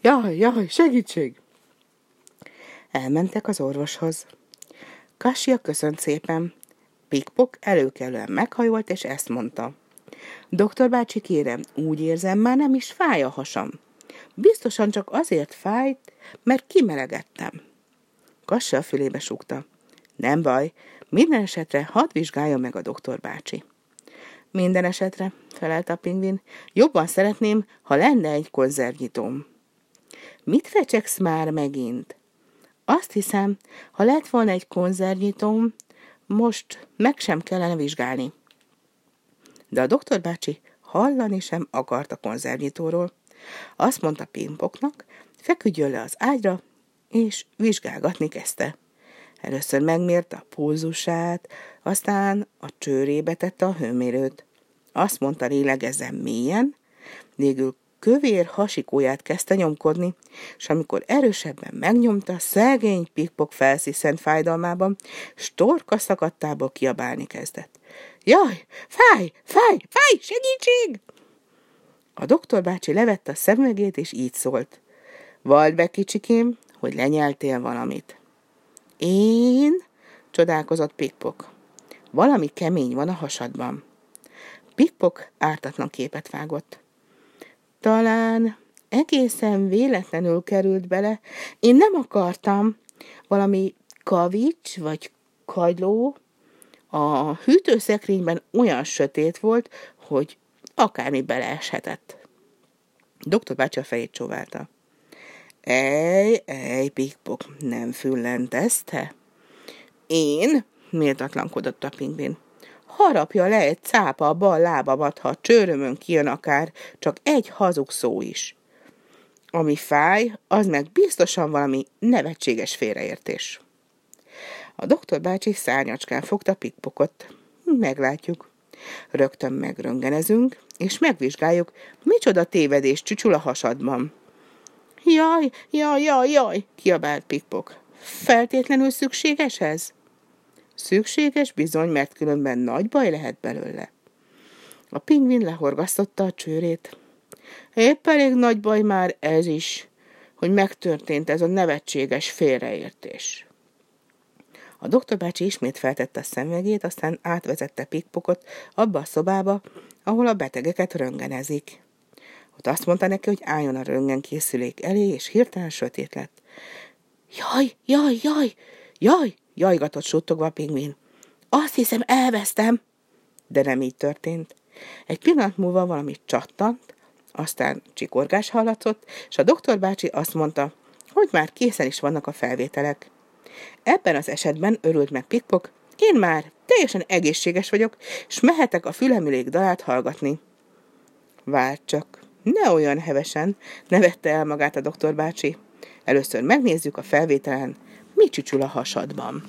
Jaj, jaj, segítség! Elmentek az orvoshoz. Kasia köszönt szépen. Pikpok előkelően meghajolt, és ezt mondta. Doktor bácsi, kérem, úgy érzem, már nem is fáj a hasam. Biztosan csak azért fájt, mert kimelegettem. Kasia a fülébe súgta. Nem baj, minden esetre hadd vizsgálja meg a doktor bácsi. Minden esetre, felelt a pingvin, jobban szeretném, ha lenne egy konzervnyitóm. Mit recseksz már megint? Azt hiszem, ha lett volna egy konzervnyitóm, most meg sem kellene vizsgálni. De a doktor bácsi hallani sem akart a konzervnyitóról. Azt mondta Pimpoknak, feküdjön le az ágyra, és vizsgálgatni kezdte. Először megmérte a pulzusát, aztán a csőrébe tette a hőmérőt. Azt mondta, lélegezzen mélyen, végül kövér hasikóját kezdte nyomkodni, és amikor erősebben megnyomta, szegény pikpok felsziszent fájdalmában, s torka szakadtából kiabálni kezdett. Jaj, fáj, fáj, fáj, segítség! A doktor bácsi levette a szemüvegét, és így szólt. Vald be, kicsikém, hogy lenyeltél valamit. Én? csodálkozott Pikpok. Valami kemény van a hasadban. Pikpok ártatlan képet vágott. Talán egészen véletlenül került bele. Én nem akartam. Valami kavics vagy kagyló. A hűtőszekrényben olyan sötét volt, hogy akármi beleeshetett. Doktor bácsi a fejét csóválta. Ej, ej, pikpok, nem füllentezte? Én? méltatlankodott a pingvin. Harapja le egy cápa a bal lábamat, ha a csőrömön kijön akár csak egy hazug szó is. Ami fáj, az meg biztosan valami nevetséges félreértés. A doktor bácsi szárnyacskán fogta pikpokot. Meglátjuk. Rögtön megröngenezünk, és megvizsgáljuk, micsoda tévedés csücsül a hasadban. Jaj, jaj, jaj, jaj, kiabált Pikpok. Feltétlenül szükséges ez? Szükséges bizony, mert különben nagy baj lehet belőle. A pingvin lehorgasztotta a csőrét. Épp elég nagy baj már ez is, hogy megtörtént ez a nevetséges félreértés. A doktor bácsi ismét feltette a szemüvegét, aztán átvezette Pikpokot abba a szobába, ahol a betegeket röngenezik. Ott azt mondta neki, hogy álljon a röngen készülék elé, és hirtelen sötét lett. Jaj, jaj, jaj, jaj, jajgatott suttogva a pingvin. Azt hiszem, elvesztem. De nem így történt. Egy pillanat múlva valami csattant, aztán csikorgás hallatszott, és a doktor bácsi azt mondta, hogy már készen is vannak a felvételek. Ebben az esetben örült meg Pikpok, én már teljesen egészséges vagyok, és mehetek a fülemülék dalát hallgatni. Várj csak, ne olyan hevesen, nevette el magát a doktor bácsi. Először megnézzük a felvételen, mi csücsül a hasadban.